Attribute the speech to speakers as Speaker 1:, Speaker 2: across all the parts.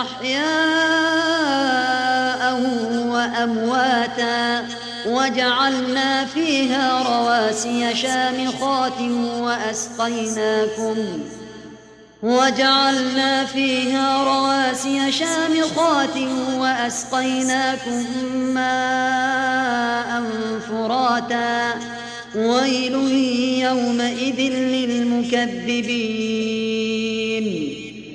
Speaker 1: أحياء وأمواتا وجعلنا فيها رواسي شامخات وأسقيناكم وجعلنا فيها رواسي شامخات وأسقيناكم ماء فراتا ويل يومئذ للمكذبين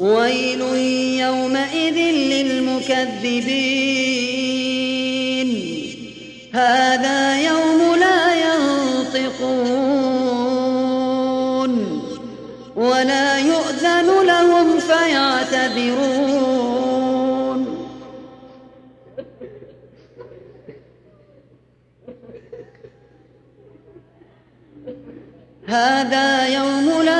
Speaker 1: ويل يومئذ للمكذبين. هذا يوم لا ينطقون ولا يؤذن لهم فيعتذرون. هذا يوم لا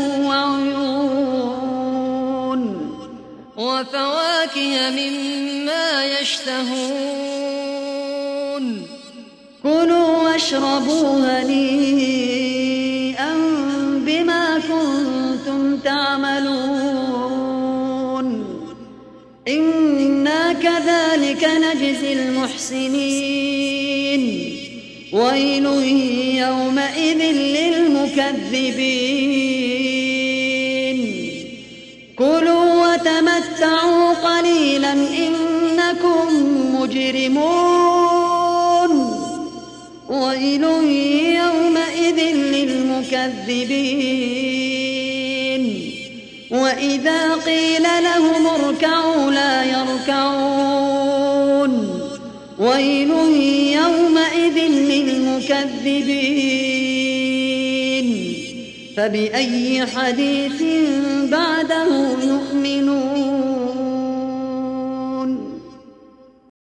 Speaker 2: وفواكه مما يشتهون.
Speaker 1: كلوا واشربوا هنيئا بما كنتم تعملون. إنا كذلك نجزي المحسنين. ويل يومئذ للمكذبين. المكذبين. وإذا قيل لهم اركعوا لا يركعون. ويل يومئذ للمكذبين. فبأي حديث بعده يؤمنون؟